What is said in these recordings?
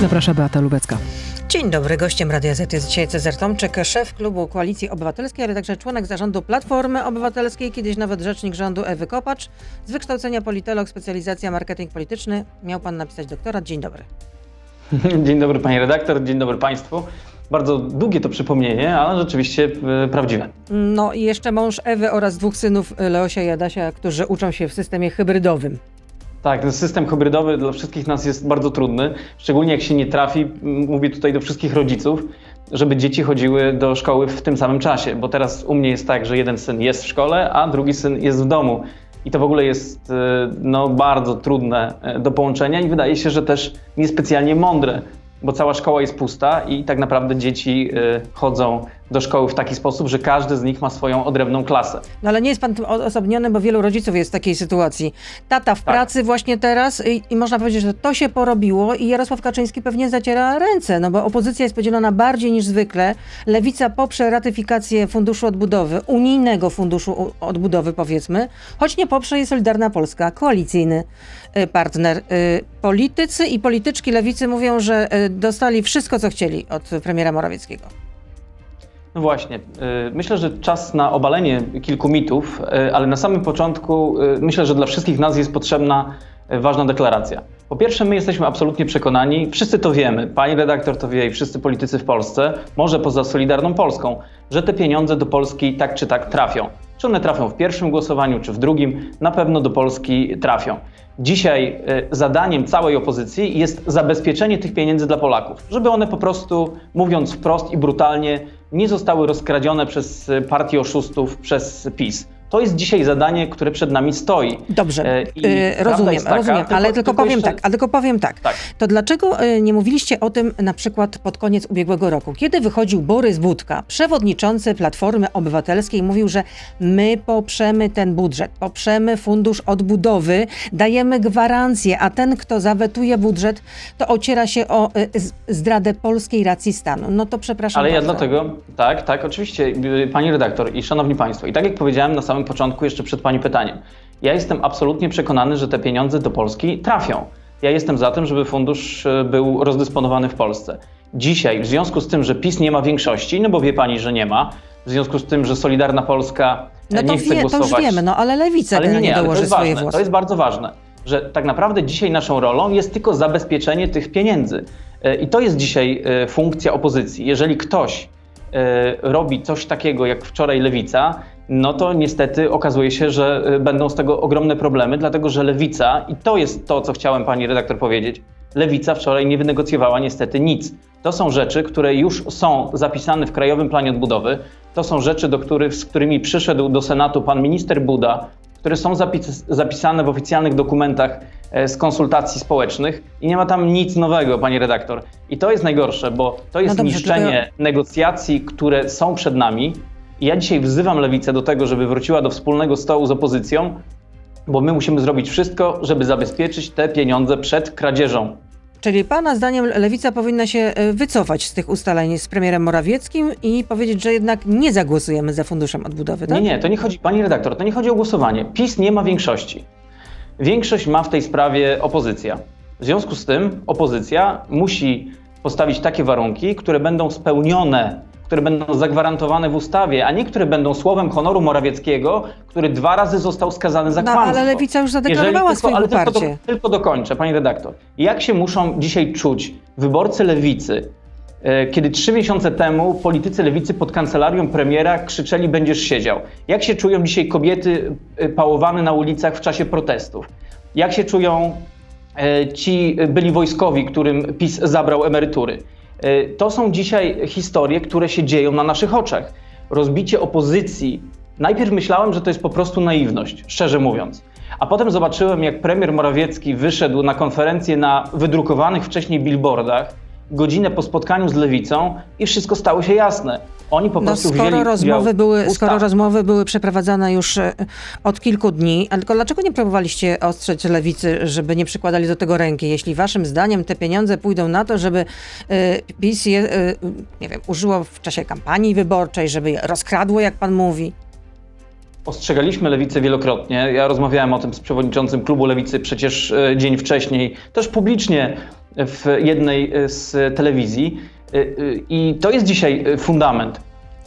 Zapraszam Beata Lubecka. Dzień dobry, gościem Radia Z jest dzisiaj Cezar Tomczyk, szef klubu Koalicji Obywatelskiej, ale także członek zarządu Platformy Obywatelskiej, kiedyś nawet rzecznik rządu Ewy Kopacz. Z wykształcenia politolog, specjalizacja marketing polityczny. Miał pan napisać doktorat. Dzień dobry. Dzień dobry pani redaktor, dzień dobry państwu. Bardzo długie to przypomnienie, ale rzeczywiście e, prawdziwe. No i jeszcze mąż Ewy oraz dwóch synów Leosia i Adasia, którzy uczą się w systemie hybrydowym. Tak, ten system hybrydowy dla wszystkich nas jest bardzo trudny, szczególnie jak się nie trafi, mówię tutaj do wszystkich rodziców, żeby dzieci chodziły do szkoły w tym samym czasie, bo teraz u mnie jest tak, że jeden syn jest w szkole, a drugi syn jest w domu. I to w ogóle jest e, no, bardzo trudne e, do połączenia i wydaje się, że też niespecjalnie mądre, bo cała szkoła jest pusta i tak naprawdę dzieci e, chodzą do szkoły w taki sposób, że każdy z nich ma swoją odrębną klasę. No ale nie jest pan tym odosobniony, bo wielu rodziców jest w takiej sytuacji. Tata w Tak. pracy właśnie teraz i, i można powiedzieć, że to się porobiło i Jarosław Kaczyński pewnie zaciera ręce, no bo opozycja jest podzielona bardziej niż zwykle. Lewica poprze ratyfikację Funduszu Odbudowy, unijnego Funduszu Odbudowy powiedzmy, choć nie poprze jej Solidarna Polska, koalicyjny y, partner. Y, Politycy i polityczki lewicy mówią, że y, dostali wszystko, co chcieli od premiera Morawieckiego. No właśnie. y, Myślę, że czas na obalenie kilku mitów, y, ale na samym początku y, myślę, że dla wszystkich nas jest potrzebna ważna deklaracja. Po pierwsze, my jesteśmy absolutnie przekonani, wszyscy to wiemy, pani redaktor to wie i wszyscy politycy w Polsce, może poza Solidarną Polską, że te pieniądze do Polski tak czy tak trafią. Czy one trafią w pierwszym głosowaniu, czy w drugim, na pewno do Polski trafią. Dzisiaj y, zadaniem całej opozycji jest zabezpieczenie tych pieniędzy dla Polaków, żeby one po prostu, mówiąc wprost i brutalnie, nie zostały rozkradzione przez y, partię oszustów, przez PiS. To jest dzisiaj zadanie, które przed nami stoi. Dobrze, E, y, rozumiem, taka, rozumiem, ale tylko, powiem jeszcze- tak, ale tylko powiem tak. Tak. To dlaczego y, nie mówiliście o tym na przykład pod koniec ubiegłego roku, kiedy wychodził Borys Budka, przewodniczący Platformy Obywatelskiej, mówił, że my poprzemy ten budżet, poprzemy fundusz odbudowy, dajemy gwarancję, a ten, kto zawetuje budżet, to ociera się o y, zdradę polskiej racji stanu. No to przepraszam Ale ja bardzo. dlatego, tak, tak, oczywiście, pani redaktor i szanowni państwo, i tak jak powiedziałem na samym początku, jeszcze przed pani pytaniem, ja jestem absolutnie przekonany, że te pieniądze do Polski trafią. Ja jestem za tym, żeby fundusz y, był rozdysponowany w Polsce. Dzisiaj, w związku z tym, że PiS nie ma większości, no bo wie pani, że nie ma, w związku z tym, że Solidarna Polska e, No to, nie chce wie, to głosować... już wiemy, no ale lewica Ale nie, nie, ale to dołoży jest swoje ważne, włosy. To jest bardzo ważne, że tak naprawdę dzisiaj naszą rolą jest tylko zabezpieczenie tych pieniędzy. E, I to jest dzisiaj e, funkcja opozycji. Jeżeli ktoś e, robi coś takiego jak wczoraj lewica, no to niestety okazuje się, że e, będą z tego ogromne problemy, dlatego że lewica, i to jest to, co chciałem pani redaktor powiedzieć, lewica wczoraj nie wynegocjowała niestety nic. To są rzeczy, które już są zapisane w Krajowym Planie Odbudowy. To są rzeczy, do których, z którymi przyszedł do Senatu pan minister Buda, które są zapis, zapisane w oficjalnych dokumentach e, z konsultacji społecznych i nie ma tam nic nowego, pani redaktor. I to jest najgorsze, bo to jest No dobrze, niszczenie negocjacji, które są przed nami. I ja dzisiaj wzywam lewicę do tego, żeby wróciła do wspólnego stołu z opozycją, bo my musimy zrobić wszystko, żeby zabezpieczyć te pieniądze przed kradzieżą. Czyli Pana zdaniem Lewica powinna się e, wycofać z tych ustaleń z premierem Morawieckim i powiedzieć, że jednak nie zagłosujemy za funduszem odbudowy, tak? Nie, nie, to nie chodzi, pani redaktor, to nie chodzi o głosowanie. PiS nie ma większości. Większość ma w tej sprawie opozycja. W związku z tym opozycja musi postawić takie warunki, które będą spełnione, które będą zagwarantowane w ustawie, a nie które będą słowem honoru Morawieckiego, który dwa razy został skazany za No, kłamstwo. ale Lewica już zadeklarowała swoje ale tylko, do, tylko dokończę, pani redaktor. Jak się muszą dzisiaj czuć wyborcy lewicy, e, kiedy trzy miesiące temu politycy lewicy pod kancelarią premiera krzyczeli będziesz siedział? Jak się czują dzisiaj kobiety e, pałowane na ulicach w czasie protestów? Jak się czują e, ci byli wojskowi, którym PiS zabrał emerytury? E, To są dzisiaj historie, które się dzieją na naszych oczach. Rozbicie opozycji. Najpierw myślałem, że to jest po prostu naiwność, szczerze mówiąc. A potem zobaczyłem, jak premier Morawiecki wyszedł na konferencję na wydrukowanych wcześniej billboardach, godzinę po spotkaniu z lewicą i wszystko stało się jasne. Oni po No, prostu skoro rozmowy, były, skoro rozmowy były przeprowadzane już e, od kilku dni, ale tylko dlaczego nie próbowaliście ostrzec lewicy, żeby nie przykładali do tego ręki? Jeśli waszym zdaniem te pieniądze pójdą na to, żeby e, PiS je, e, nie wiem, użyło w czasie kampanii wyborczej, żeby je rozkradło, jak pan mówi? Ostrzegaliśmy lewicę wielokrotnie. Ja rozmawiałem o tym z przewodniczącym klubu lewicy przecież dzień wcześniej, też publicznie. W jednej z telewizji. I to jest dzisiaj fundament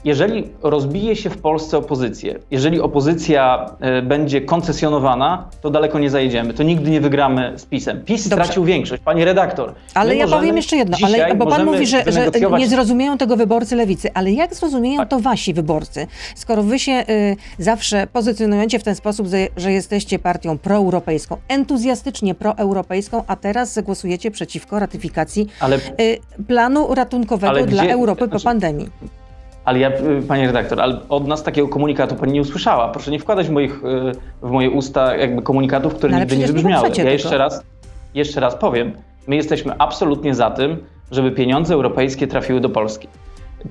jeżeli rozbije się w Polsce opozycję, jeżeli opozycja e, będzie koncesjonowana, to daleko nie zajedziemy. To nigdy nie wygramy z PiSem. PiS Dobrze. stracił większość, pani redaktor. Ale ja powiem jeszcze jedno, ale, bo pan mówi, że, że, nie zrozumieją tego wyborcy lewicy, ale jak zrozumieją tak. to wasi wyborcy? Skoro wy się y, zawsze pozycjonujecie w ten sposób, że, jesteście partią proeuropejską, entuzjastycznie proeuropejską, a teraz zagłosujecie przeciwko ratyfikacji ale, y, planu ratunkowego dla gdzie, Europy znaczy, po pandemii. Ale ja, y, panie redaktor, ale od nas takiego komunikatu pani nie usłyszała. Proszę nie wkładać w, moich, y, w moje usta jakby komunikatów, które no, nigdy nie wybrzmiały. Ja jeszcze raz, jeszcze raz powiem, my jesteśmy absolutnie za tym, żeby pieniądze europejskie trafiły do Polski.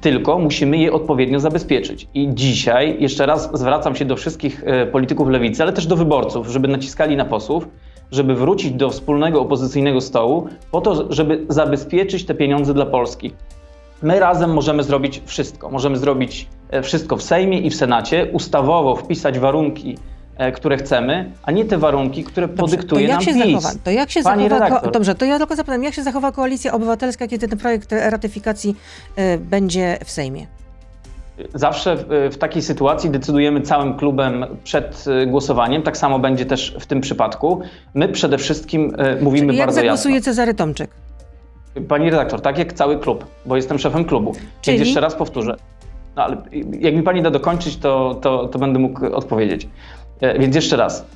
Tylko musimy je odpowiednio zabezpieczyć. I dzisiaj, jeszcze raz zwracam się do wszystkich y, polityków lewicy, ale też do wyborców, żeby naciskali na posłów, żeby wrócić do wspólnego opozycyjnego stołu, po to, żeby zabezpieczyć te pieniądze dla Polski. My razem możemy zrobić wszystko. Możemy zrobić e, wszystko w Sejmie i w Senacie, ustawowo wpisać warunki, e, które chcemy, a nie te warunki, które Dobrze, podyktuje to jak nam się PiS. Zachowa, to jak się Pani zachowa, Dobrze, to ja tylko zapytam, jak się zachowa Koalicja Obywatelska, kiedy ten projekt ratyfikacji y, będzie w Sejmie? Zawsze w, takiej sytuacji decydujemy całym klubem przed głosowaniem. Tak samo będzie też w tym przypadku. My przede wszystkim mówimy Czyli bardzo jasno. Jak zagłosuje Cezary Tomczyk? Pani redaktor, tak jak cały klub, bo jestem szefem klubu. Czyli? Więc jeszcze raz powtórzę. No, ale jak mi pani da dokończyć, to, to, to będę mógł odpowiedzieć. E, więc jeszcze raz.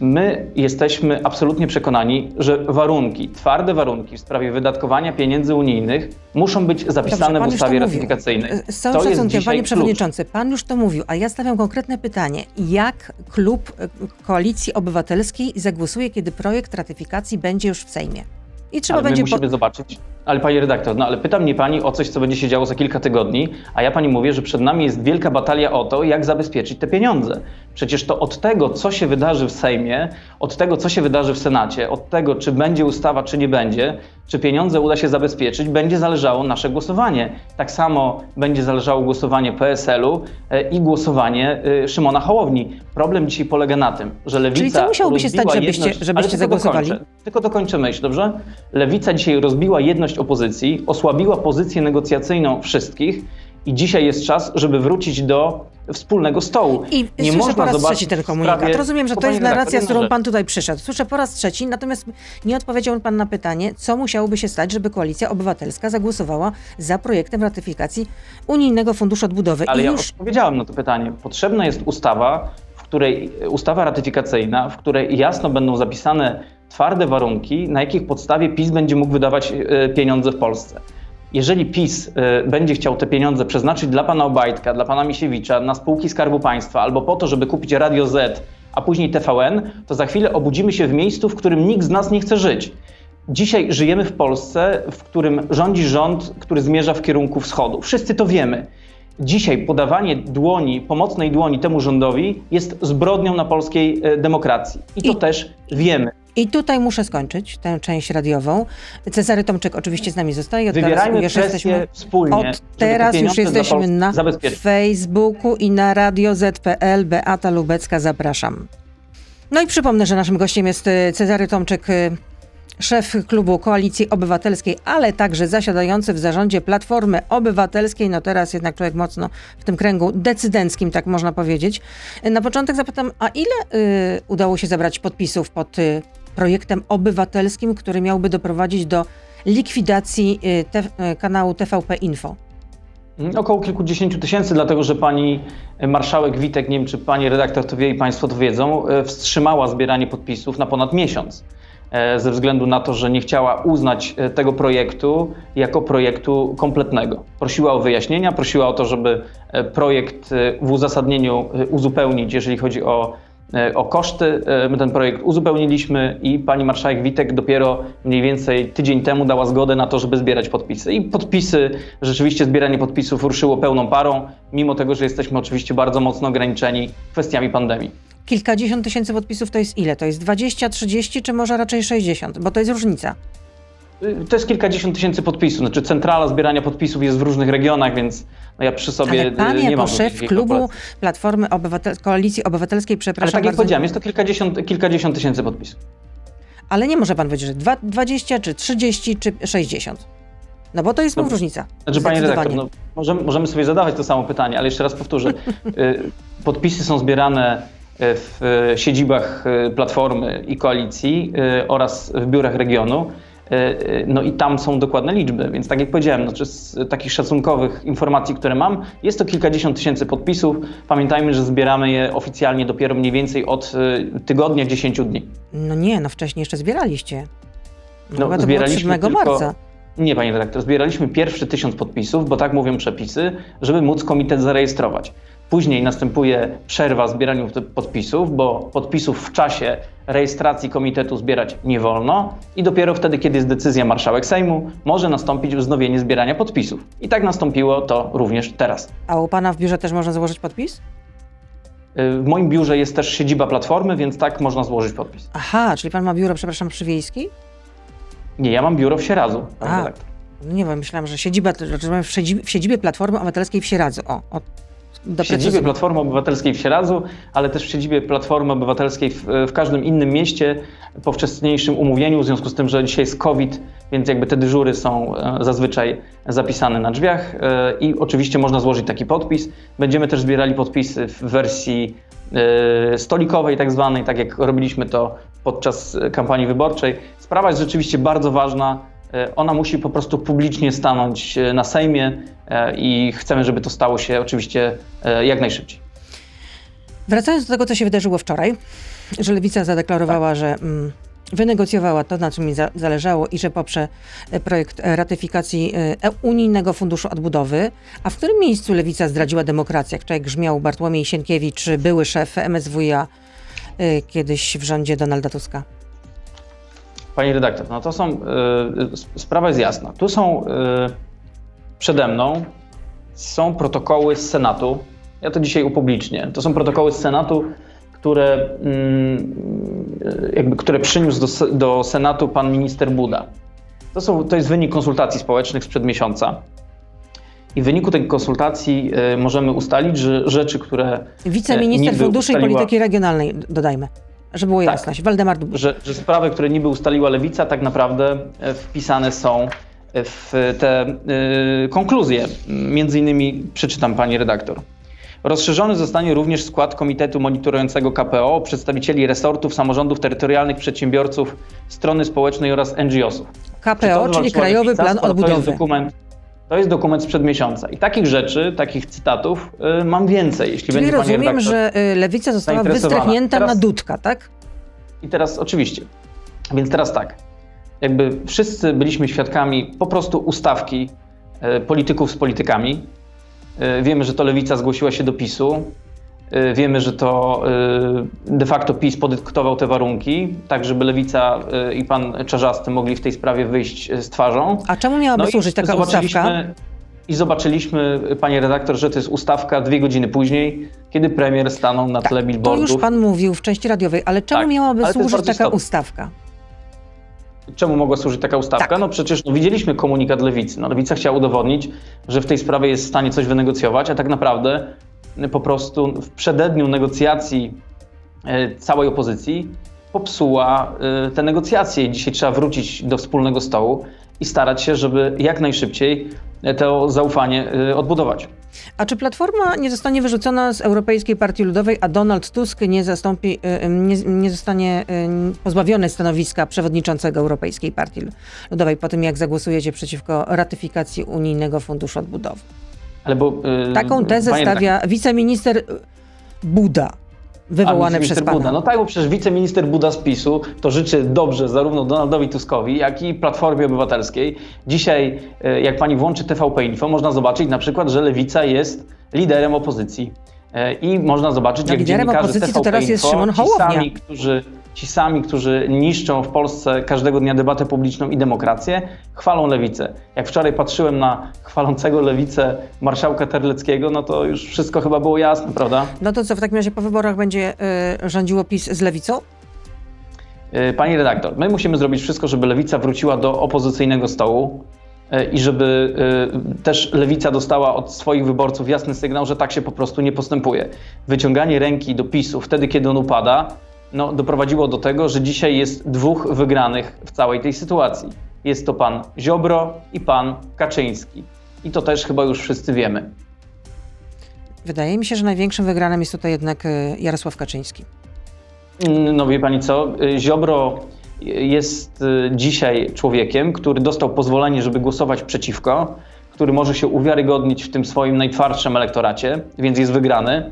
My jesteśmy absolutnie przekonani, że warunki, twarde warunki w sprawie wydatkowania pieniędzy unijnych muszą być zapisane Dobrze, w ustawie ratyfikacyjnej. E, z całym szacunkiem, panie przewodniczący, pan już to mówił, a ja stawiam konkretne pytanie. Jak klub e, Koalicji Obywatelskiej zagłosuje, kiedy projekt ratyfikacji będzie już w Sejmie? I trzeba ale będzie. musimy po... zobaczyć. Ale pani redaktor, no ale pyta mnie pani o coś, co będzie się działo za kilka tygodni, a ja pani mówię, że przed nami jest wielka batalia o to, jak zabezpieczyć te pieniądze. Przecież to od tego, co się wydarzy w Sejmie, od tego, co się wydarzy w Senacie, od tego, czy będzie ustawa, czy nie będzie, czy pieniądze uda się zabezpieczyć, będzie zależało nasze głosowanie. Tak samo będzie zależało głosowanie PSL-u e, i głosowanie e, Szymona Hołowni. Problem dzisiaj polega na tym, że lewica. Czyli co musiałoby się stać, żebyście, żebyście zagłosowali? Dokończę, tylko dokończę myśl, dobrze? Lewica dzisiaj rozbiła jedność opozycji, osłabiła pozycję negocjacyjną wszystkich i dzisiaj jest czas, żeby wrócić do wspólnego stołu. I nie słyszę po raz trzeci ten komunikat. Sprawie... Rozumiem, że to jest narracja, z którą pan tutaj przyszedł. Słyszę po raz trzeci, natomiast nie odpowiedział pan na pytanie, co musiałoby się stać, żeby Koalicja Obywatelska zagłosowała za projektem ratyfikacji Unijnego Funduszu Odbudowy. Ale I ja już odpowiedziałem na to pytanie. Potrzebna jest ustawa, w której ustawa ratyfikacyjna, w której jasno będą zapisane twarde warunki, na jakich podstawie PiS będzie mógł wydawać e, pieniądze w Polsce. Jeżeli PiS y, będzie chciał te pieniądze przeznaczyć dla pana Obajtka, dla pana Misiewicza, na spółki Skarbu Państwa albo po to, żeby kupić Radio Z, a później TVN, to za chwilę obudzimy się w miejscu, w którym nikt z nas nie chce żyć. Dzisiaj żyjemy w Polsce, w którym rządzi rząd, który zmierza w kierunku wschodu. Wszyscy to wiemy. Dzisiaj podawanie dłoni, pomocnej dłoni temu rządowi jest zbrodnią na polskiej y, demokracji. I to I... też wiemy. I tutaj muszę skończyć tę część radiową. Cezary Tomczyk oczywiście z nami zostaje. Od Wybierajmy teraz już jesteśmy wspólnie. Od teraz już jesteśmy na Facebooku i na Radio ZPL. Beata Lubecka, zapraszam. No i przypomnę, że naszym gościem jest y, Cezary Tomczyk, y, szef klubu Koalicji Obywatelskiej, ale także zasiadający w zarządzie Platformy Obywatelskiej. No teraz jednak człowiek mocno w tym kręgu decydenckim, tak można powiedzieć. Na początek zapytam, a ile y, udało się zebrać podpisów pod y, projektem obywatelskim, który miałby doprowadzić do likwidacji y, te, y, kanału TVP Info? Mm, około kilkudziesięciu tysięcy, dlatego że pani marszałek Witek, nie wiem czy pani redaktor to wie i państwo to wiedzą, y, wstrzymała zbieranie podpisów na ponad miesiąc ze względu na to, że nie chciała uznać tego projektu jako projektu kompletnego. Prosiła o wyjaśnienia, prosiła o to, żeby projekt w uzasadnieniu uzupełnić, jeżeli chodzi o E, o koszty. E, my ten projekt uzupełniliśmy i pani marszałek Witek dopiero mniej więcej tydzień temu dała zgodę na to, żeby zbierać podpisy. I podpisy, rzeczywiście zbieranie podpisów ruszyło pełną parą, mimo tego, że jesteśmy oczywiście bardzo mocno ograniczeni kwestiami pandemii. Kilkadziesiąt tysięcy podpisów to jest ile? To jest 20, 30 czy może raczej 60? Bo to jest różnica. Y, to jest kilkadziesiąt tysięcy podpisów. Znaczy centrala zbierania podpisów jest w różnych regionach, więc no ja przy sobie Ale pan y, nie jako szef klubu Platformy Obywatel Koalicji Obywatelskiej, przepraszam Ale tak jak bardzo... powiedziałem, jest to kilkadziesiąt, kilkadziesiąt tysięcy podpisów. Ale nie może pan powiedzieć, że dwa- 20, czy 30, czy 60. No bo to jest No, różnica. Znaczy, panie redaktor, no, możemy, możemy sobie zadawać to samo pytanie, ale jeszcze raz powtórzę. Y, Podpisy są zbierane w siedzibach Platformy i Koalicji oraz w biurach regionu. Y, y, No i tam są dokładne liczby, więc tak jak powiedziałem, no, z takich szacunkowych informacji, które mam, jest to kilkadziesiąt tysięcy podpisów. Pamiętajmy, że zbieramy je oficjalnie dopiero mniej więcej od y, tygodnia, 10 dni. No nie, no wcześniej jeszcze zbieraliście. No, No, chyba to było zbieraliśmy 7 tylko- marca. Nie, panie redaktor, zbieraliśmy pierwszy tysiąc podpisów, bo tak mówią przepisy, żeby móc komitet zarejestrować. Później następuje przerwa w zbieraniu podpisów, bo podpisów w czasie rejestracji komitetu zbierać nie wolno i dopiero wtedy, kiedy jest decyzja marszałek Sejmu, może nastąpić wznowienie zbierania podpisów. I tak nastąpiło to również teraz. A u pana w biurze też można założyć podpis? Y, W moim biurze jest też siedziba Platformy, więc tak można złożyć podpis. Aha, czyli pan ma biuro, przepraszam, przy Wiejskiej? Nie, ja mam biuro w Sieradzu, panie A. redaktor. No nie wiem, myślałam, że siedziba, znaczy w siedzibie, w siedzibie Platformy Obywatelskiej w Sieradzu. O, o W siedzibie. Platformy Obywatelskiej w Sieradzu, ale też w siedzibie Platformy Obywatelskiej w, w każdym innym mieście po wcześniejszym umówieniu, w związku z tym, że dzisiaj jest COVID, więc jakby te dyżury są e, zazwyczaj zapisane na drzwiach e, i oczywiście można złożyć taki podpis. Będziemy też zbierali podpisy w wersji e, stolikowej tak zwanej, tak jak robiliśmy to podczas kampanii wyborczej. Sprawa jest rzeczywiście bardzo ważna. E, Ona musi po prostu publicznie stanąć e, na Sejmie e, i chcemy, żeby to stało się oczywiście jak najszybciej. Wracając do tego, co się wydarzyło wczoraj, że Lewica zadeklarowała, że mm, wynegocjowała to, na czym mi za, zależało i że poprze projekt ratyfikacji e, Unijnego Funduszu Odbudowy. A w którym miejscu Lewica zdradziła demokrację? Jak wczoraj grzmiał Bartłomiej Sienkiewicz, były szef MSWiA e, kiedyś w rządzie Donalda Tuska. Pani redaktor, no to są, y, sprawa jest jasna. Tu są y, przede mną, są protokoły z Senatu. Ja to dzisiaj upublicznię. To są protokoły z Senatu, które, mm, jakby, które przyniósł do, do Senatu pan minister Buda. To, są, to jest wynik konsultacji społecznych sprzed miesiąca. I w wyniku tych konsultacji y, możemy ustalić, że rzeczy, które Wiceminister niby Funduszy i Polityki Regionalnej, dodajmy, żeby było Tak. jasność. Waldemar Dubik. że, że sprawy, które niby ustaliła lewica, tak naprawdę e, wpisane są w te y, konkluzje. Między innymi przeczytam pani redaktor. Rozszerzony zostanie również skład Komitetu Monitorującego KPO przedstawicieli resortów, samorządów terytorialnych, przedsiębiorców, strony społecznej oraz NGO-sów. KPO, czyli Krajowy Plan skoro To jest, Odbudowy. dokument, to jest dokument sprzed miesiąca. I takich rzeczy, takich cytatów y, mam więcej, jeśli Czyli będzie pani rozumiem, że y, Lewica została wystrzechnięta Teraz- na dudka, tak? I teraz oczywiście. Więc teraz tak. Jakby wszyscy byliśmy świadkami po prostu ustawki e, polityków z politykami. E, wiemy, że to lewica zgłosiła się do PiSu. E, wiemy, że to e, de facto PiS podyktował te warunki, tak żeby lewica e, i pan Czarzasty mogli w tej sprawie wyjść z twarzą. A czemu miałaby No służyć taka ustawka? I zobaczyliśmy, panie redaktor, że to jest ustawka dwie godziny później, kiedy premier stanął na tle To billboardów. już pan mówił w części radiowej, ale czemu Tak, miałaby ale to służyć taka ustawka? Czemu mogła służyć taka ustawka? Tak. No przecież no, widzieliśmy komunikat lewicy. No, lewica chciała udowodnić, że w tej sprawie jest w stanie coś wynegocjować, a tak naprawdę y, po prostu w przededniu negocjacji y, całej opozycji popsuła y, te negocjacje. Dzisiaj trzeba wrócić do wspólnego stołu i starać się, żeby jak najszybciej y, to zaufanie odbudować. A czy Platforma nie zostanie wyrzucona z Europejskiej Partii Ludowej, a Donald Tusk nie, zastąpi, nie, nie zostanie pozbawiony stanowiska przewodniczącego Europejskiej Partii Ludowej po tym, jak zagłosujecie przeciwko ratyfikacji Unijnego Funduszu Odbudowy? Ale bo, y, Taką tezę stawia wiceminister y, Buda, wywołany A, przez pana. Buda. No tak, bo przecież wiceminister Buda z PiSu to życzy dobrze zarówno Donaldowi Tuskowi, jak i Platformie Obywatelskiej. Dzisiaj, e, jak pani włączy TVP Info, można zobaczyć na przykład, że Lewica jest liderem opozycji. E, I można zobaczyć, No, jak liderem dziennikarze opozycji to TVP teraz jest Info, Szymon Hołownia. Sami, którzy, ci sami, którzy niszczą w Polsce każdego dnia debatę publiczną i demokrację, chwalą lewicę. Jak wczoraj patrzyłem na chwalącego lewicę marszałka Terleckiego, no to już wszystko chyba było jasne, prawda? No to co, w takim razie po wyborach będzie y, rządziło PiS z lewicą? E, Pani redaktor, my musimy zrobić wszystko, żeby lewica wróciła do opozycyjnego stołu e, i żeby e, też lewica dostała od swoich wyborców jasny sygnał, że tak się po prostu nie postępuje. Wyciąganie ręki do PiSu wtedy, kiedy on upada, no, doprowadziło do tego, że dzisiaj jest dwóch wygranych w całej tej sytuacji. Jest to pan Ziobro i pan Kaczyński. I to też chyba już wszyscy wiemy. Wydaje mi się, że największym wygranym jest tutaj jednak e, Jarosław Kaczyński. Mm, no wie pani co, Ziobro jest y, dzisiaj człowiekiem, który dostał pozwolenie, żeby głosować przeciwko, który może się uwiarygodnić w tym swoim najtwardszym elektoracie, więc jest wygrany.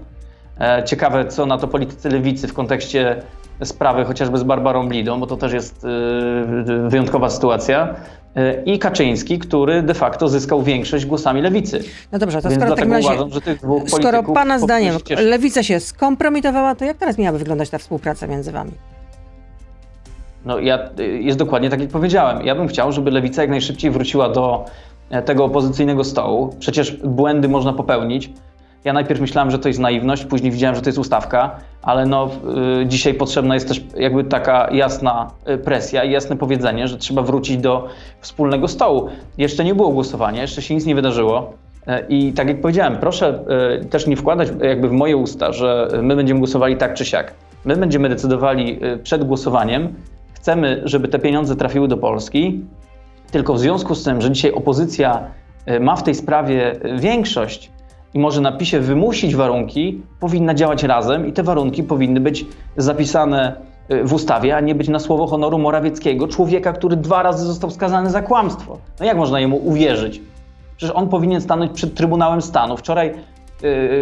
E, ciekawe, co na to politycy lewicy w kontekście sprawy chociażby z Barbarą Blidą, bo to też jest y, wyjątkowa sytuacja. E, I Kaczyński, który de facto zyskał większość głosami lewicy. No dobrze, to Więc skoro w takim razie, uważam, że tych dwóch skoro pana zdaniem lewica się skompromitowała, to jak teraz miałaby wyglądać ta współpraca między wami? No ja, jest dokładnie tak, jak powiedziałem. Ja bym chciał, żeby lewica jak najszybciej wróciła do e, tego opozycyjnego stołu. Przecież błędy można popełnić. Ja najpierw myślałem, że to jest naiwność, później widziałem, że to jest ustawka, ale no, y, dzisiaj potrzebna jest też jakby taka jasna y, presja i jasne powiedzenie, że trzeba wrócić do wspólnego stołu. Jeszcze nie było głosowania, jeszcze się nic nie wydarzyło. E, I tak jak powiedziałem, proszę y, też nie wkładać jakby w moje usta, że my będziemy głosowali tak czy siak. My będziemy decydowali przed głosowaniem, chcemy, żeby te pieniądze trafiły do Polski, tylko w związku z tym, że dzisiaj opozycja ma w tej sprawie większość i może na PiSie wymusić warunki, powinna działać razem i te warunki powinny być zapisane e, w ustawie, a nie być na słowo honoru Morawieckiego, człowieka, który dwa razy został skazany za kłamstwo. No jak można jemu uwierzyć? Przecież on powinien stanąć przed Trybunałem Stanu. Wczoraj,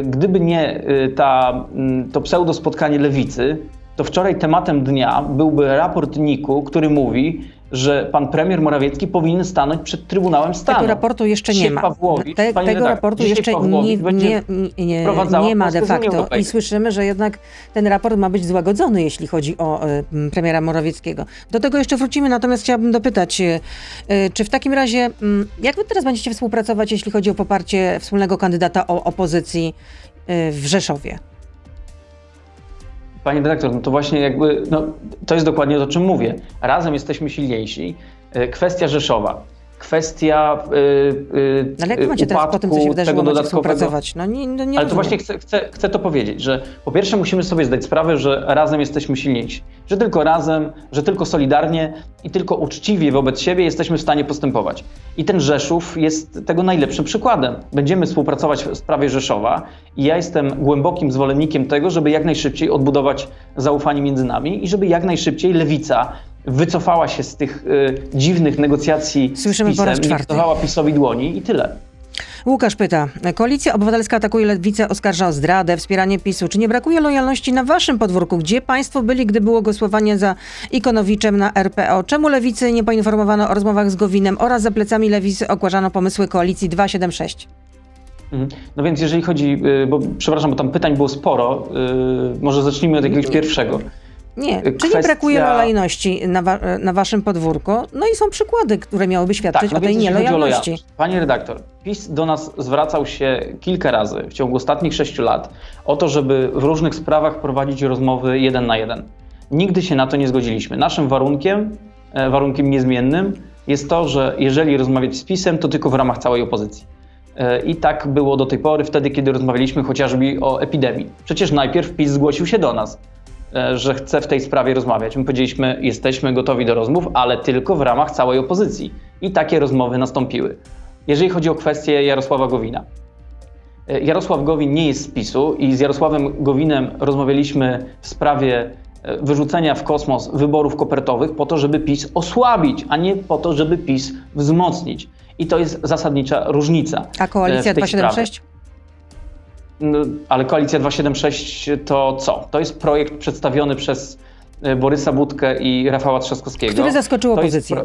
gdyby nie ta, to pseudo spotkanie lewicy, to wczoraj tematem dnia byłby raport NIK-u, który mówi, że pan premier Morawiecki powinien stanąć przed Trybunałem Stanu. Tego raportu jeszcze nie ma. Pawłowicz, Te, tego raportu jeszcze nie, nie, nie, nie ma de facto i słyszymy, że jednak ten raport ma być złagodzony, jeśli chodzi o y, premiera Morawieckiego. Do tego jeszcze wrócimy, natomiast chciałabym dopytać, y, czy w takim razie, y, jak wy teraz będziecie współpracować, jeśli chodzi o poparcie wspólnego kandydata o opozycji w Rzeszowie? Pani dyrektor, no to właśnie jakby, no, to jest dokładnie to, o czym mówię. Razem jesteśmy silniejsi. E, kwestia Rzeszowa kwestia yy, yy, Ale jak macie teraz po tym, co się wydarzyło, tego współpracować? No nie, no nie Ale to właśnie chcę, chcę, chcę to powiedzieć, że po pierwsze musimy sobie zdać sprawę, że razem jesteśmy silniejsi. Że tylko razem, że tylko solidarnie i tylko uczciwie wobec siebie jesteśmy w stanie postępować. I ten Rzeszów jest tego najlepszym przykładem. Będziemy współpracować w sprawie Rzeszowa i ja jestem głębokim zwolennikiem tego, żeby jak najszybciej odbudować zaufanie między nami i żeby jak najszybciej lewica wycofała się z tych y, dziwnych negocjacji Słyszymy z PiSem, nie PiSowi dłoni i tyle. Łukasz pyta, Koalicja Obywatelska atakuje Lewicę, oskarża o zdradę, wspieranie PiSu. Czy nie brakuje lojalności na waszym podwórku? Gdzie państwo byli, gdy było głosowanie za Ikonowiczem na RPO? Czemu Lewicy nie poinformowano o rozmowach z Gowinem oraz za plecami Lewicy ogłaszano pomysły Koalicji 276? Mhm. No więc jeżeli chodzi, y, bo przepraszam, bo tam pytań było sporo, y, może zacznijmy od jakiegoś pierwszego. Nie, kwestia... czy nie brakuje lojalności na, wa na, waszym podwórku? No i są przykłady, które miałyby świadczyć tak, no o tej nielojalności. Panie redaktor, PiS do nas zwracał się kilka razy w ciągu ostatnich sześciu lat o to, żeby w różnych sprawach prowadzić rozmowy jeden na jeden. Nigdy się na to nie zgodziliśmy. Naszym warunkiem, e, warunkiem niezmiennym jest to, że jeżeli rozmawiać z PiSem, to tylko w ramach całej opozycji. E, I tak było do tej pory, wtedy, kiedy rozmawialiśmy chociażby o epidemii. Przecież najpierw PiS zgłosił się do nas. E, że chce w tej sprawie rozmawiać. My powiedzieliśmy, jesteśmy gotowi do rozmów, ale tylko w ramach całej opozycji. I takie rozmowy nastąpiły. Jeżeli chodzi o kwestię Jarosława Gowina. E, Jarosław Gowin nie jest z PiSu i z Jarosławem Gowinem rozmawialiśmy w sprawie e, wyrzucenia w kosmos wyborów kopertowych po to, żeby PiS osłabić, a nie po to, żeby PiS wzmocnić. I to jest zasadnicza różnica. A koalicja 276? Sprawie. No, ale Koalicja 276 to co? To jest projekt przedstawiony przez e, Borysa Budkę i Rafała Trzaskowskiego. Który zaskoczył opozycję.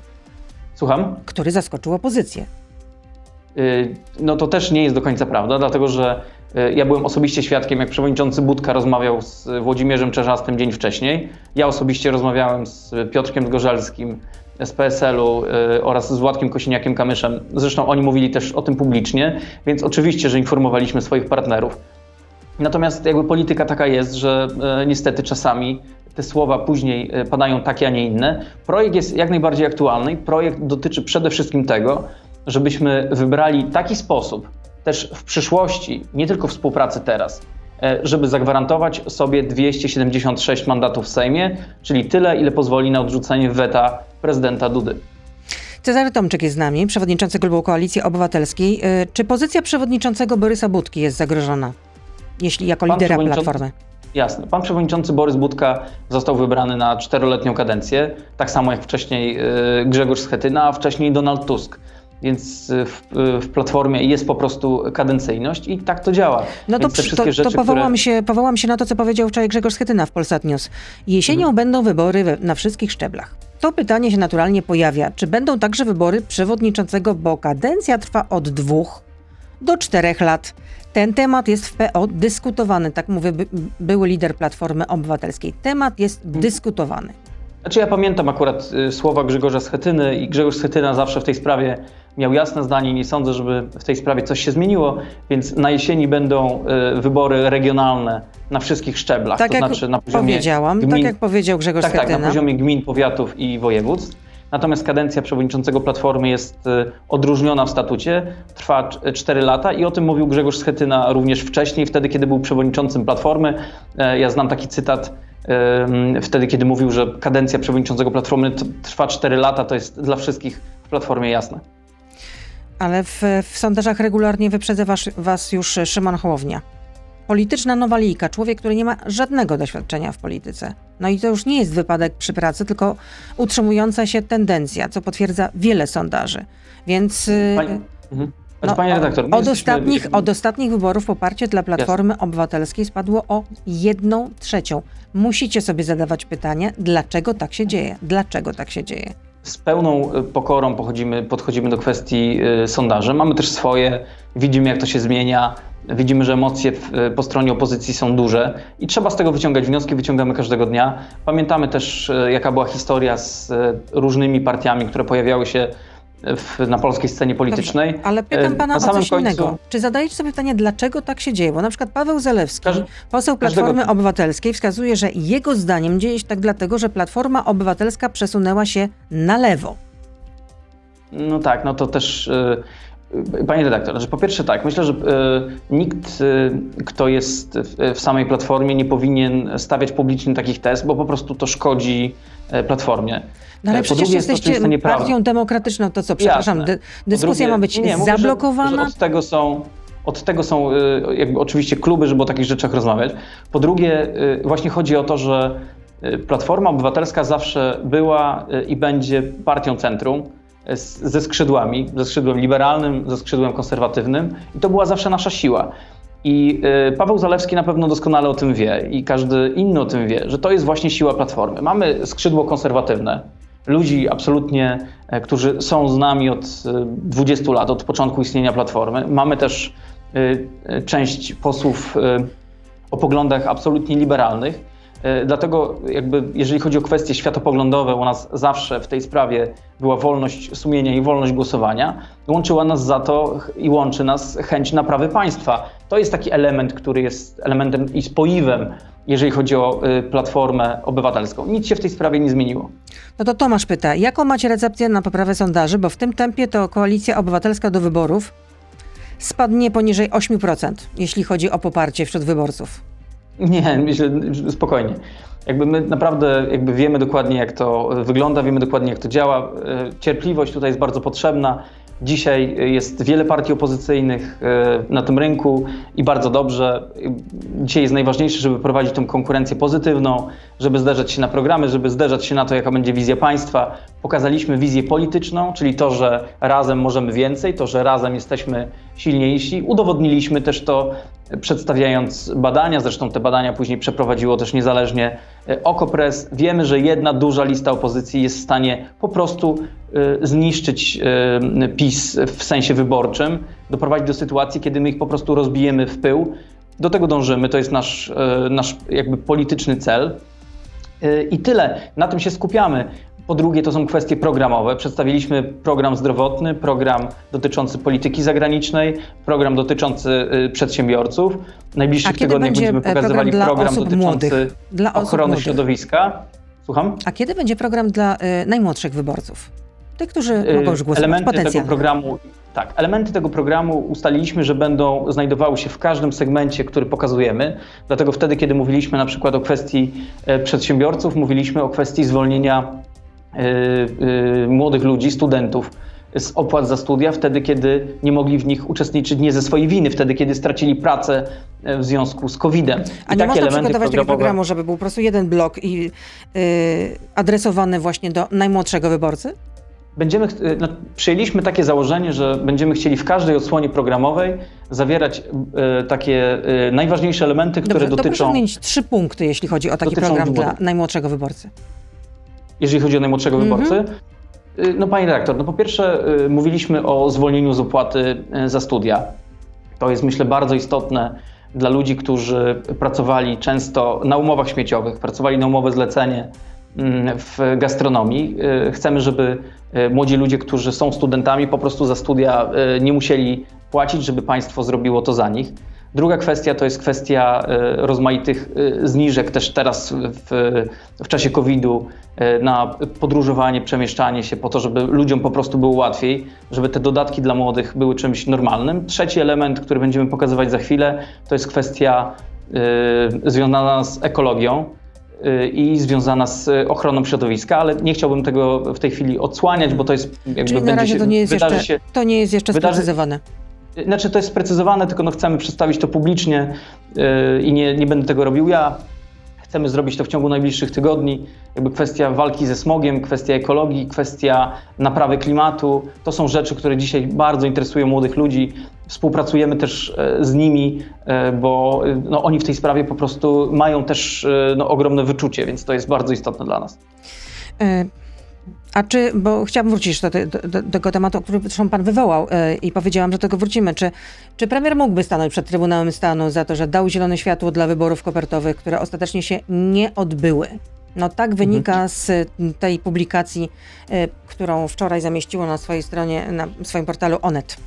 Słucham? Który zaskoczył opozycję. Y, no to też nie jest do końca prawda, dlatego że y, ja byłem osobiście świadkiem, jak przewodniczący Budka rozmawiał z Włodzimierzem Czerzastym dzień wcześniej. Ja osobiście rozmawiałem z Piotrkiem Zgorzelskim, z PSL-u y, oraz z Władkiem Kosiniakiem-Kamyszem. Zresztą oni mówili też o tym publicznie, więc oczywiście, że informowaliśmy swoich partnerów. Natomiast jakby polityka taka jest, że y, niestety czasami te słowa później y, padają takie, a nie inne. Projekt jest jak najbardziej aktualny. Projekt dotyczy przede wszystkim tego, żebyśmy wybrali taki sposób też w przyszłości, nie tylko współpracy teraz, żeby zagwarantować sobie 276 mandatów w Sejmie, czyli tyle, ile pozwoli na odrzucenie weta prezydenta Dudy. Cezary Tomczyk jest z nami, przewodniczący Klubu Koalicji Obywatelskiej. Czy pozycja przewodniczącego Borysa Budki jest zagrożona, jeśli jako Pan lidera Platformy? Jasne. Pan przewodniczący Borys Budka został wybrany na czteroletnią kadencję, tak samo jak wcześniej y, Grzegorz Schetyna, a wcześniej Donald Tusk. Więc y, w, y, w, Platformie jest po prostu kadencyjność i tak to działa. No to, to, rzeczy, to powołam, które... się, powołam się na to, co powiedział wczoraj Grzegorz Schetyna w Polsat News. Jesienią mhm. będą wybory we, na wszystkich szczeblach. To pytanie się naturalnie pojawia. Czy będą także wybory przewodniczącego, bo kadencja trwa od dwóch do czterech lat. Ten temat jest w PO dyskutowany, tak mówi by, były lider Platformy Obywatelskiej. Temat jest hmm. dyskutowany. Znaczy ja pamiętam akurat y, słowa Grzegorza Schetyny i Grzegorz Schetyna zawsze w tej sprawie miał jasne zdanie. Nie sądzę, żeby w tej sprawie coś się zmieniło, więc na jesieni będą y, wybory regionalne na wszystkich szczeblach. Tak to jak znaczy na poziomie powiedziałam, tak gmin, tak jak powiedział Grzegorz tak, Schetyna. Tak, na poziomie gmin, powiatów i województw. Natomiast kadencja przewodniczącego Platformy jest y, odróżniona w statucie, trwa 4 lata i o tym mówił Grzegorz Schetyna również wcześniej, wtedy kiedy był przewodniczącym Platformy. E, ja znam taki cytat wtedy, kiedy mówił, że kadencja przewodniczącego Platformy trwa 4 lata, to jest dla wszystkich w Platformie jasne. Ale w, w sondażach regularnie wyprzedza was, was już Szymon Hołownia polityczna nowalika, człowiek, który nie ma żadnego doświadczenia w polityce. No i to już nie jest wypadek przy pracy, tylko utrzymująca się tendencja, co potwierdza wiele sondaży. Więc. Y, Pani, mhm. no, Panie redaktor, od, ostatnich, od ostatnich wyborów poparcie dla Platformy Jasne. Obywatelskiej spadło o jedną trzecią. Musicie sobie zadawać pytanie, dlaczego tak się dzieje? Dlaczego tak się dzieje? Z pełną y, pokorą podchodzimy, do kwestii y, sondaży. Mamy też swoje, widzimy jak to się zmienia. Widzimy, że emocje w, po stronie opozycji są duże i trzeba z tego wyciągać wnioski, wyciągamy każdego dnia. Pamiętamy też, e, jaka była historia z e, różnymi partiami, które pojawiały się w, na polskiej scenie politycznej. Dobrze, ale pytam e, pana o coś końcu... innego. Czy zadajecie sobie pytanie, dlaczego tak się dzieje? Bo na przykład Paweł Zalewski, Każ... poseł Platformy każdego... Obywatelskiej, wskazuje, że jego zdaniem dzieje się tak dlatego, że Platforma Obywatelska przesunęła się na lewo. No tak, no to też Panie redaktor, znaczy po pierwsze tak, myślę, że y, nikt, kto jest w, samej platformie, nie powinien stawiać publicznie takich test, bo po prostu to szkodzi platformie. No ale po przecież drugie, jesteście jest to partią demokratyczną, to co, przepraszam, dy, dyskusja drugie, ma być nie, nie, zablokowana? Mówię, że, że od tego są od tego są jakby oczywiście kluby, żeby o takich rzeczach rozmawiać. Po drugie, właśnie chodzi o to, że Platforma Obywatelska zawsze była i będzie partią centrum ze skrzydłami, ze skrzydłem liberalnym, ze skrzydłem konserwatywnym i to była zawsze nasza siła. I y, Paweł Zalewski na pewno doskonale o tym wie i każdy inny o tym wie, że to jest właśnie siła Platformy. Mamy skrzydło konserwatywne, ludzi absolutnie, e, którzy są z nami od 20 e, lat, od początku istnienia Platformy. Mamy też e, część posłów o poglądach absolutnie liberalnych. E, dlatego jakby jeżeli chodzi o kwestie światopoglądowe, u nas zawsze w tej sprawie była wolność sumienia i wolność głosowania. Łączyła nas za to i łączy nas chęć naprawy państwa. To jest taki element, który jest elementem i spoiwem, jeżeli chodzi o y, Platformę Obywatelską. Nic się w tej sprawie nie zmieniło. No to Tomasz pyta, jaką macie recepcję na poprawę sondaży, bo w tym tempie to Koalicja Obywatelska do wyborów spadnie poniżej 8%, jeśli chodzi o poparcie wśród wyborców. Nie, myślę, spokojnie. Jakby my naprawdę jakby wiemy dokładnie, jak to wygląda, wiemy dokładnie, jak to działa. E, cierpliwość tutaj jest bardzo potrzebna. Dzisiaj jest wiele partii opozycyjnych e, na tym rynku i bardzo dobrze. Dzisiaj jest najważniejsze, żeby prowadzić tą konkurencję pozytywną, żeby zderzać się na programy, żeby zderzać się na to, jaka będzie wizja państwa. Pokazaliśmy wizję polityczną, czyli to, że razem możemy więcej, to, że razem jesteśmy silniejsi. Udowodniliśmy też to przedstawiając badania, zresztą te badania później przeprowadziło też niezależnie e, Okopres. Wiemy, że jedna duża lista opozycji jest w stanie po prostu e, zniszczyć e, PiS w sensie wyborczym, doprowadzić do sytuacji, kiedy my ich po prostu rozbijemy w pył. Do tego dążymy, to jest nasz, nasz jakby polityczny cel. I tyle. Na tym się skupiamy. Po drugie, to są kwestie programowe. Przedstawiliśmy program zdrowotny, program dotyczący polityki zagranicznej, program dotyczący y, przedsiębiorców. W najbliższych tygodniach będziemy e, pokazywali program, program dotyczący młodych, ochrony młodych. środowiska. Słucham? A kiedy będzie program dla y, najmłodszych wyborców? Tych, którzy y, mogą już głosować Elementy tego programu Tak, elementy tego programu ustaliliśmy, że będą znajdowały się w każdym segmencie, który pokazujemy. Dlatego wtedy, kiedy mówiliśmy na przykład o kwestii e, przedsiębiorców, mówiliśmy o kwestii zwolnienia y, y, młodych ludzi, studentów z opłat za studia, wtedy kiedy nie mogli w nich uczestniczyć nie ze swojej winy, wtedy kiedy stracili pracę w związku z COVID-em. A nie można przygotować tego programu, żeby był po prostu jeden blok i yy, adresowany właśnie do najmłodszego wyborcy? Będziemy, no, przyjęliśmy takie założenie, że będziemy chcieli w każdej odsłonie programowej zawierać e, takie e, najważniejsze elementy, które Dobrze, dotyczą. To proszę wymienić trzy punkty, jeśli chodzi o taki program wyboru. dla najmłodszego wyborcy. Jeżeli chodzi o najmłodszego mm -hmm. wyborcy, no panie redaktor, no po pierwsze mówiliśmy o zwolnieniu z opłaty za studia. To jest myślę bardzo istotne dla ludzi, którzy pracowali często na umowach śmieciowych, pracowali na umowę zlecenie w gastronomii. Chcemy, żeby E, młodzi ludzie, którzy są studentami, po prostu za studia e, nie musieli płacić, żeby państwo zrobiło to za nich. Druga kwestia to jest kwestia rozmaitych zniżek też teraz w, w czasie COVID-u na podróżowanie, przemieszczanie się po to, żeby ludziom po prostu było łatwiej, żeby te dodatki dla młodych były czymś normalnym. Trzeci element, który będziemy pokazywać za chwilę, to jest kwestia związana z ekologią. Y, i związana z ochroną środowiska, ale nie chciałbym tego w tej chwili odsłaniać, bo to jest jakby Czyli na razie się, to nie jest jeszcze, się, to nie jest jeszcze wydarzy, sprecyzowane. Znaczy to jest sprecyzowane, tylko no chcemy przedstawić to publicznie yy, i nie, nie będę tego robił ja. Chcemy zrobić to w ciągu najbliższych tygodni. Jakby kwestia walki ze smogiem, kwestia ekologii, kwestia naprawy klimatu. To są rzeczy, które dzisiaj bardzo interesują młodych ludzi. Współpracujemy też e, z nimi, e, bo e, no, oni w tej sprawie po prostu mają też no, ogromne wyczucie, więc to jest bardzo istotne dla nas. A czy, bo chciałabym wrócić do, do, do, tego tematu, który zresztą pan wywołał yy, i powiedziałam, że do tego wrócimy. Czy, czy premier mógłby stanąć przed Trybunałem Stanu za to, że dał zielone światło dla wyborów kopertowych, które ostatecznie się nie odbyły? No tak wynika mhm. z tej publikacji, yy, którą wczoraj zamieściło na swojej stronie, na swoim portalu Onet.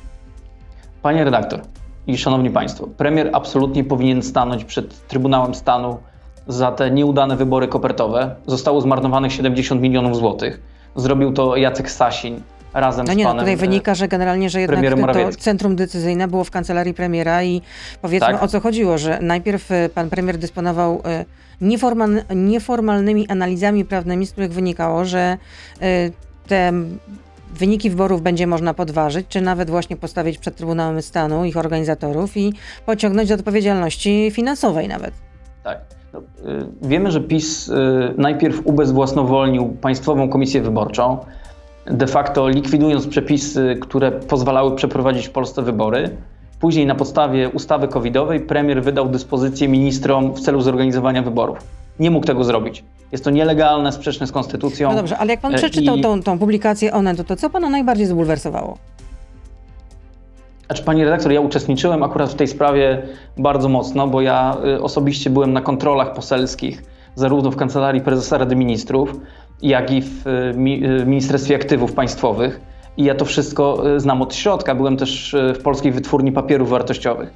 Panie redaktor i szanowni państwo, premier absolutnie powinien stanąć przed Trybunałem Stanu za te nieudane wybory kopertowe. Zostało zmarnowanych 70 milionów złotych Zrobił to Jacek Sasin razem no nie, z no panem. No tutaj wynika, że generalnie, że jednak to centrum decyzyjne było w kancelarii premiera i powiedzmy tak. o co chodziło, że najpierw e, pan premier dysponował e, nieformal, nieformalnymi analizami prawnymi, z których wynikało, że e, te wyniki wyborów będzie można podważyć, czy nawet właśnie postawić przed Trybunałem Stanu ich organizatorów i pociągnąć do odpowiedzialności finansowej nawet. Tak. Y, wiemy, że PiS y, najpierw ubezwłasnowolnił Państwową Komisję Wyborczą, de facto likwidując przepisy, które pozwalały przeprowadzić w Polsce wybory. Później na podstawie ustawy covidowej premier wydał dyspozycję ministrom w celu zorganizowania wyborów. Nie mógł tego zrobić. Jest to nielegalne, sprzeczne z konstytucją. No dobrze, ale jak pan e, przeczytał I... tą, tą publikację Onetu, to co pana najbardziej zbulwersowało? Znaczy, pani redaktor, ja uczestniczyłem akurat w tej sprawie bardzo mocno, bo ja y, osobiście byłem na kontrolach poselskich, zarówno w Kancelarii Prezesa Rady Ministrów, jak i w y, y, Ministerstwie Aktywów Państwowych. I ja to wszystko znam od środka. Byłem też w Polskiej Wytwórni Papierów Wartościowych.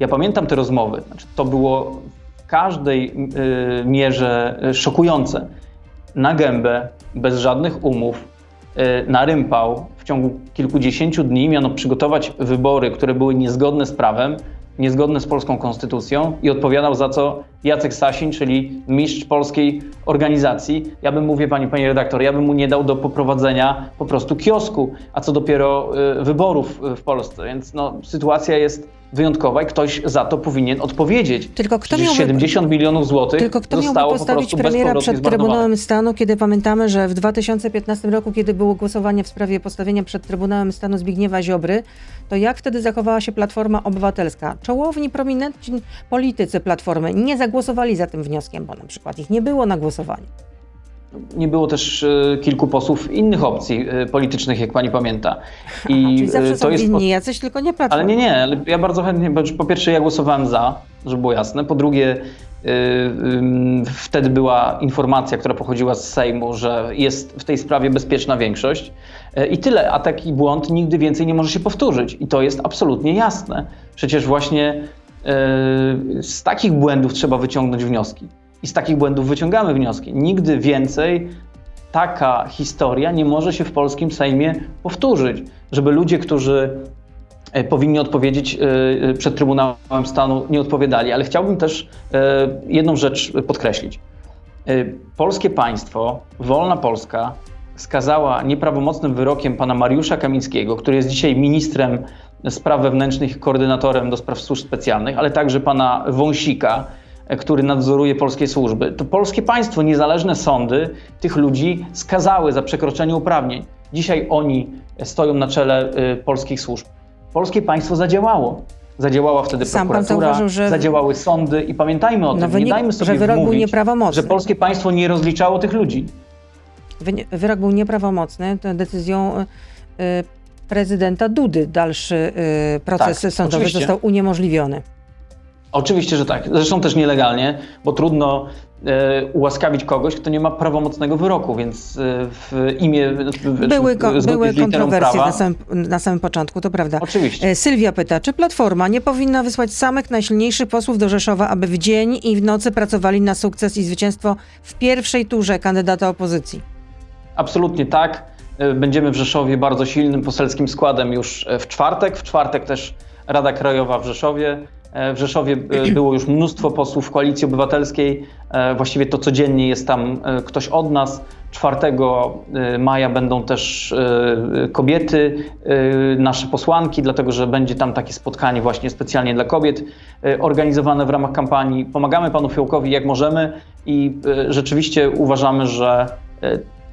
Ja pamiętam te rozmowy. Znaczy, to było w każdej mierze szokujące. Na gębę, bez żadnych umów, na rympał, w ciągu kilkudziesięciu dni miano przygotować wybory, które były niezgodne z prawem, niezgodne z polską konstytucją i odpowiadał za co Jacek Sasin, czyli mistrz polskiej organizacji. Ja bym mówię pani, pani redaktor, ja bym mu nie dał do poprowadzenia po prostu kiosku, a co dopiero y, wyborów w Polsce. Więc no, sytuacja jest wyjątkowa i ktoś za to powinien odpowiedzieć. Tylko kto miałby, 70 milionów złotych Tylko kto miałby postawić premiera przed Trybunałem Stanu, kiedy pamiętamy, że w 2015 roku, kiedy było głosowanie w sprawie postawienia przed Trybunałem Stanu Zbigniewa Ziobry, to jak wtedy zachowała się Platforma Obywatelska? Czołowni, prominentni politycy Platformy nie zagłosowali za tym wnioskiem, bo na przykład ich nie było na głosowaniu. Nie było też e, kilku posłów innych opcji e, politycznych, jak pani pamięta. I Aha, czyli zawsze e, to jest inni jacyś, tylko nie Platforma. Ale nie, nie, ale ja bardzo chętnie, po pierwsze ja głosowałem za, żeby było jasne, po drugie wtedy była informacja, która pochodziła z Sejmu, że jest w tej sprawie bezpieczna większość i tyle, a taki błąd nigdy więcej nie może się powtórzyć i to jest absolutnie jasne. Przecież właśnie z takich błędów trzeba wyciągnąć wnioski i z takich błędów wyciągamy wnioski. Nigdy więcej taka historia nie może się w polskim Sejmie powtórzyć, żeby ludzie, którzy e, powinni odpowiedzieć e, przed Trybunałem Stanu, nie odpowiadali. Ale chciałbym też jedną rzecz podkreślić. Polskie państwo, wolna Polska, skazała nieprawomocnym wyrokiem pana Mariusza Kamińskiego, który jest dzisiaj ministrem spraw wewnętrznych koordynatorem do spraw służb specjalnych, ale także pana Wąsika, który nadzoruje polskie służby. To polskie państwo, niezależne sądy tych ludzi skazały za przekroczenie uprawnień. Dzisiaj oni stoją na czele y, polskich służb. Polskie państwo zadziałało. Zadziałała wtedy Sam prokuratura, zauważył, że... zadziałały sądy i pamiętajmy o no tym, wynik, nie dajmy sobie że wyrok wmówić, był nieprawomocny. że polskie państwo nie rozliczało tych ludzi. Wyrok był nieprawomocny, decyzją y, prezydenta Dudy dalszy proces tak, sądowy oczywiście. został uniemożliwiony. Oczywiście, że tak. Zresztą też nielegalnie, bo trudno e, ułaskawić kogoś, kto nie ma prawomocnego wyroku, więc e, w imię. Były były kontrowersje prawa, na, samym, na samym początku, to prawda. Oczywiście. E, Sylwia pyta, czy Platforma nie powinna wysłać samych najsilniejszych posłów do Rzeszowa, aby w dzień i w nocy pracowali na sukces i zwycięstwo w pierwszej turze kandydata opozycji? Absolutnie tak. E, będziemy w Rzeszowie bardzo silnym poselskim składem już w czwartek. W czwartek też Rada Krajowa w Rzeszowie. E, w Rzeszowie było już mnóstwo posłów Koalicji Obywatelskiej. Właściwie to codziennie jest tam ktoś od nas. 4 maja będą też kobiety, nasze posłanki, dlatego że będzie tam takie spotkanie właśnie specjalnie dla kobiet, organizowane w ramach kampanii. Pomagamy panu Fiołkowi jak możemy i rzeczywiście uważamy, że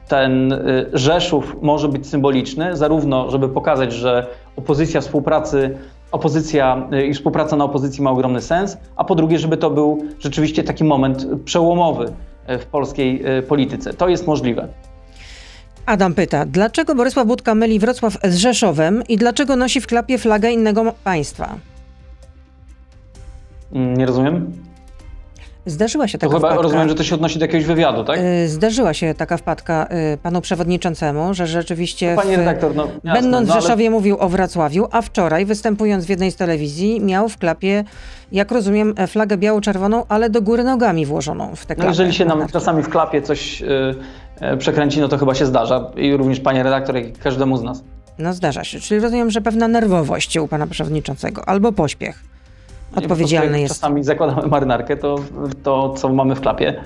ten Rzeszów może być symboliczny, zarówno żeby pokazać, że opozycja współpracy, opozycja y, i współpraca na opozycji ma ogromny sens, a po drugie, żeby to był rzeczywiście taki moment przełomowy y, w polskiej polityce. To jest możliwe. Adam pyta, dlaczego Borysław Budka myli Wrocław z Rzeszowem i dlaczego nosi w klapie flagę innego państwa? Mm, nie rozumiem. Zdarzyła się taka to chyba wpadka. rozumiem, że to się odnosi do jakiegoś wywiadu, tak? Y, zdarzyła się taka wpadka y, panu przewodniczącemu, że rzeczywiście no, Panie w, redaktor, no, jasne, będąc w no, Rzeszowie ale... mówił o Wrocławiu, a wczoraj występując w jednej z telewizji miał w klapie, jak rozumiem, flagę biało-czerwoną, ale do góry nogami włożoną w tę klapę. No jeżeli się nam czasami w klapie coś yy, przekręci, no to chyba się zdarza i również panie redaktor, jak i każdemu z nas. No zdarza się, czyli rozumiem, że pewna nerwowość u pana przewodniczącego albo pośpiech odpowiedzialny jest. Czasami zakładamy marynarkę, to to, co mamy w klapie,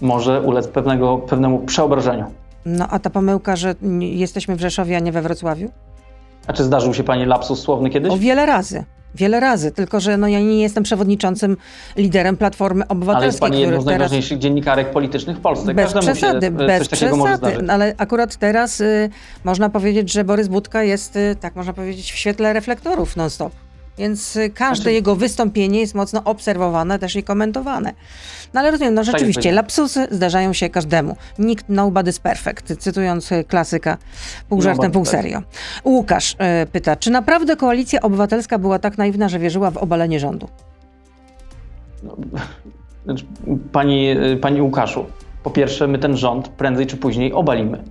może ulec pewnego, pewnemu przeobrażeniu. No a ta pomyłka, że jesteśmy w Rzeszowie, a nie we Wrocławiu? A czy zdarzył się Pani lapsus słowny kiedyś? O wiele razy. Wiele razy, tylko że no, ja nie jestem przewodniczącym, liderem Platformy Obywatelskiej. Ale jest Pani jedną z najważniejszych teraz... dziennikarek politycznych w Polsce. Bez Każdemu przesady, bez przesady. Ale akurat teraz y, można powiedzieć, że Borys Budka jest, y, tak można powiedzieć, w świetle reflektorów non-stop. Więc y, każde znaczy... jego wystąpienie jest mocno obserwowane też i komentowane. No ale rozumiem, no tak rzeczywiście, lapsusy zdarzają się każdemu. Nikt, nobody's perfect, cytując y, klasyka pół żartem, pół serio. Łukasz y, pyta, czy naprawdę koalicja obywatelska była tak naiwna, że wierzyła w obalenie rządu? No, znaczy, pani, y, pani Łukaszu, po pierwsze, my ten rząd prędzej czy później obalimy,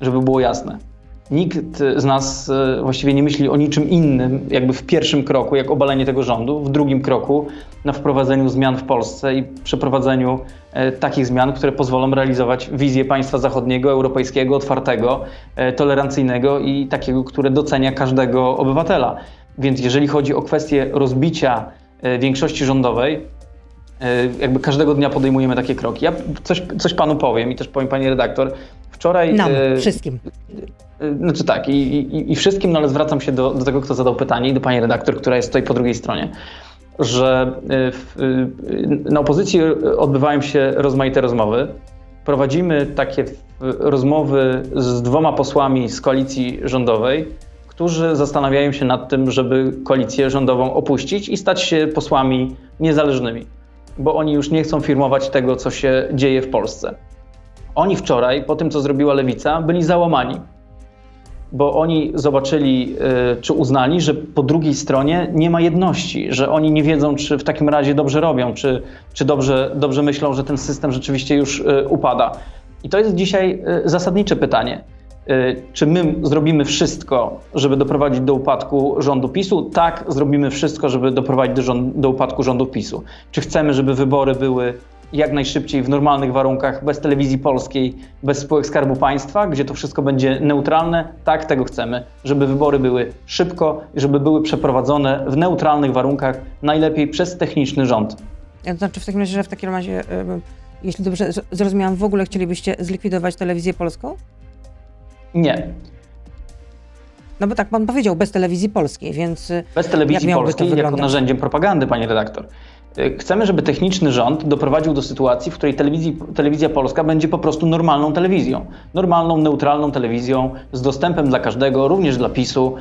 żeby było jasne. Nikt z nas e, właściwie nie myśli o niczym innym, jakby w pierwszym kroku, jak obalenie tego rządu, w drugim kroku na wprowadzeniu zmian w Polsce i przeprowadzeniu e, takich zmian, które pozwolą realizować wizję państwa zachodniego, europejskiego, otwartego, e, tolerancyjnego i takiego, które docenia każdego obywatela. Więc jeżeli chodzi o kwestię rozbicia większości rządowej, jakby każdego dnia podejmujemy takie kroki. Ja coś, coś panu powiem i też powiem pani redaktor. Wczoraj. Nam, wszystkim. Y, znaczy tak, i, i, i wszystkim, no ale zwracam się do, do tego, kto zadał pytanie i do pani redaktor, która jest tutaj po drugiej stronie, że y, w, y, na opozycji odbywają się rozmaite rozmowy. Prowadzimy takie rozmowy z dwoma posłami z koalicji rządowej, którzy zastanawiają się nad tym, żeby koalicję rządową opuścić i stać się posłami niezależnymi, bo oni już nie chcą firmować tego, co się dzieje w Polsce. Oni wczoraj, po tym co zrobiła lewica, byli załamani bo oni zobaczyli y, czy uznali, że po drugiej stronie nie ma jedności, że oni nie wiedzą, czy w takim razie dobrze robią, czy, czy dobrze, dobrze myślą, że ten system rzeczywiście już y, upada. I to jest dzisiaj y, zasadnicze pytanie. Czy my zrobimy wszystko, żeby doprowadzić do upadku rządu PiSu? Tak, zrobimy wszystko, żeby doprowadzić do, rząd, do upadku rządu PiSu. Czy chcemy, żeby wybory były jak najszybciej w normalnych warunkach, bez telewizji polskiej, bez spółek Skarbu Państwa, gdzie to wszystko będzie neutralne. Tak, tego chcemy, żeby wybory były szybko, żeby były przeprowadzone w neutralnych warunkach, najlepiej przez techniczny rząd. Ja to znaczy w takim razie, że w takim razie, jeśli dobrze zrozumiałam, w ogóle chcielibyście zlikwidować telewizję polską? Nie. No bo tak pan powiedział, bez telewizji polskiej, więc. Y, bez telewizji polskiej jako narzędziem propagandy, panie redaktor. Y, chcemy, żeby techniczny rząd doprowadził do sytuacji, w której telewizja polska będzie po prostu normalną telewizją. Normalną, neutralną telewizją z dostępem dla każdego, również dla PiSu,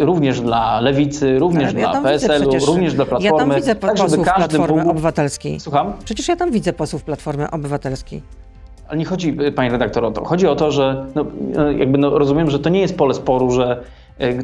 y, również dla Lewicy, również ja dla PSL-u, również dla Platformy. Ja tam widzę tak, posłów Platformy mógł... Obywatelskiej. Słucham? Przecież ja tam widzę posłów Platformy Obywatelskiej. Ale nie chodzi, panie redaktor, o to. Chodzi o to, że no, jakby no, rozumiem, że to nie jest pole sporu, że e,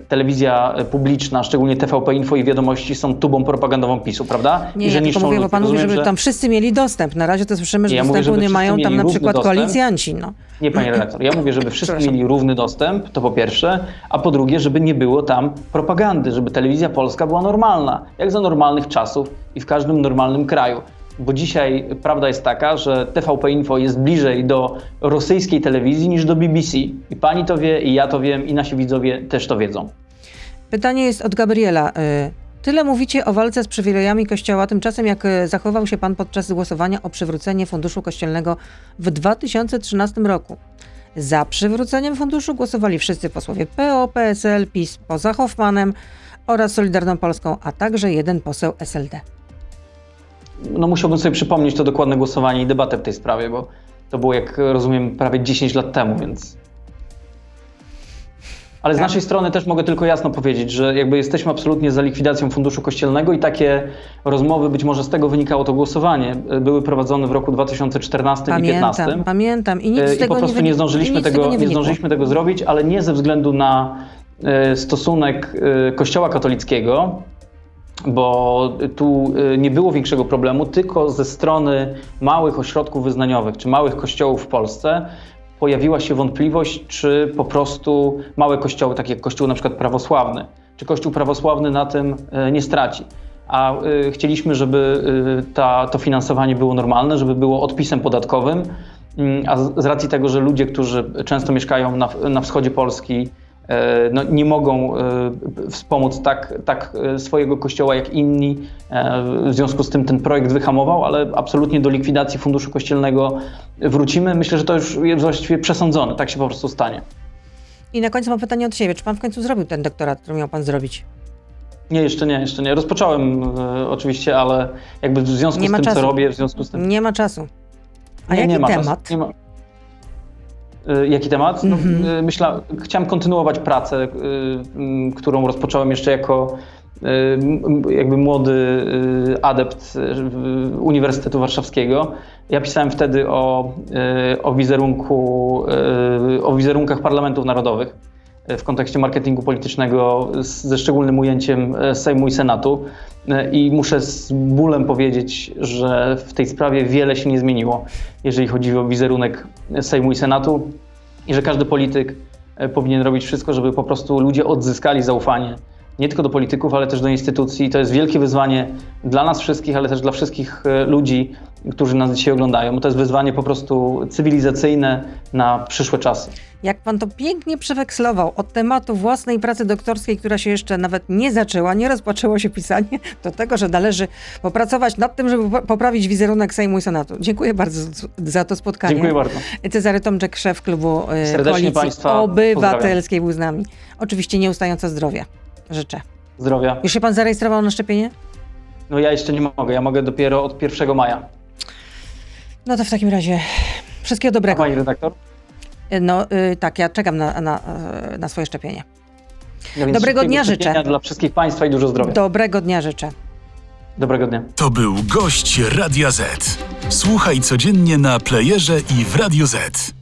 telewizja publiczna, szczególnie TVP Info i Wiadomości są tubą propagandową PiSu, prawda? Nie, I że ja mówię, bo pan mówi, żeby że... tam wszyscy mieli dostęp. Na razie to słyszymy, że ja dostępu mówię, nie mają tam na przykład dostęp. koalicjanci. No. Nie, panie redaktor, ja mówię, żeby wszyscy mieli równy dostęp, to po pierwsze, a po drugie, żeby nie było tam propagandy, żeby telewizja polska była normalna, jak za normalnych czasów i w każdym normalnym kraju bo dzisiaj prawda jest taka, że TVP Info jest bliżej do rosyjskiej telewizji niż do BBC. I pani to wie, i ja to wiem, i nasi widzowie też to wiedzą. Pytanie jest od Gabriela. Y, tyle mówicie o walce z przywilejami Kościoła, tymczasem jak y, zachował się Pan podczas głosowania o przywrócenie Funduszu Kościelnego w 2013 roku. Za przywróceniem funduszu głosowali wszyscy posłowie PO, PSL, PiS poza Hoffmanem oraz Solidarną Polską, a także jeden poseł SLD no musiałbym sobie przypomnieć to dokładne głosowanie i debatę w tej sprawie, bo to było, jak rozumiem, prawie 10 lat temu, więc. Ale z tak. naszej strony też mogę tylko jasno powiedzieć, że jakby jesteśmy absolutnie za likwidacją funduszu kościelnego i takie rozmowy, być może z tego wynikało to głosowanie, były prowadzone w roku 2014 pamiętam, i 2015. Pamiętam, i nic z tego I po prostu nie, nie zdążyliśmy, tego, nie, nie zdążyliśmy tego zrobić, ale nie ze względu na e, stosunek e, Kościoła katolickiego bo tu y, nie było większego problemu, tylko ze strony małych ośrodków wyznaniowych czy małych kościołów w Polsce pojawiła się wątpliwość, czy po prostu małe kościoły, takie jak kościół na przykład prawosławny, czy kościół prawosławny na tym y, nie straci. A y, chcieliśmy, żeby ta, to finansowanie było normalne, żeby było odpisem podatkowym, mm, a z racji tego, że ludzie, którzy często mieszkają na, na wschodzie Polski, no, nie mogą e, wspomóc tak, tak e, swojego kościoła jak inni. W związku z tym ten projekt wyhamował, ale absolutnie do likwidacji funduszu kościelnego wrócimy. Myślę, że to już jest właściwie przesądzone. Tak się po prostu stanie. I na końcu mam pytanie od siebie. Czy pan w końcu zrobił ten doktorat, który miał pan zrobić? Nie, jeszcze nie, jeszcze nie. Rozpocząłem e, oczywiście, ale jakby w związku z tym, czasu. co robię, w związku z tym... Nie ma czasu. A nie, jaki nie ma temat? Czasu, nie ma... Y, jaki temat? No, mm-hmm. myślę, chciałem kontynuować pracę, y, którą rozpocząłem jeszcze jako jakby młody adept Uniwersytetu Warszawskiego. Ja pisałem wtedy o, o wizerunku, o wizerunkach parlamentów narodowych w kontekście marketingu politycznego ze szczególnym ujęciem Sejmu i Senatu. I muszę z bólem powiedzieć, że w tej sprawie wiele się nie zmieniło, jeżeli chodzi o wizerunek Sejmu i Senatu, i że każdy polityk e, powinien robić wszystko, żeby po prostu ludzie odzyskali zaufanie nie tylko do polityków, ale też do instytucji. To jest wielkie wyzwanie dla nas wszystkich, ale też dla wszystkich e, ludzi, którzy nas dzisiaj oglądają. To jest wyzwanie po prostu cywilizacyjne na przyszłe czasy. Jak pan to pięknie przewekslował od tematu własnej pracy doktorskiej, która się jeszcze nawet nie zaczęła, nie rozpoczęło się pisanie, do tego, że należy popracować nad tym, żeby poprawić wizerunek Sejmu i Senatu. Dziękuję bardzo za to spotkanie. Dziękuję bardzo. Cezary Tomczek, szef klubu e, Serdecznie Koalicji Państwa Obywatelskiej był z nami. Oczywiście nieustająco zdrowia. Życzę. Zdrowia. Już się pan zarejestrował na szczepienie? No ja jeszcze nie mogę. Ja mogę dopiero od 1 maja. No to w takim razie wszystkiego dobrego. A pani redaktor? No y, tak, ja czekam na, na, y, na swoje szczepienie. No Dobrego dnia życzę. Dla wszystkich Państwa i dużo zdrowia. Dobrego dnia życzę. Dobrego dnia. To był gość Radia Z. Słuchaj codziennie na playerze i w Radio Z.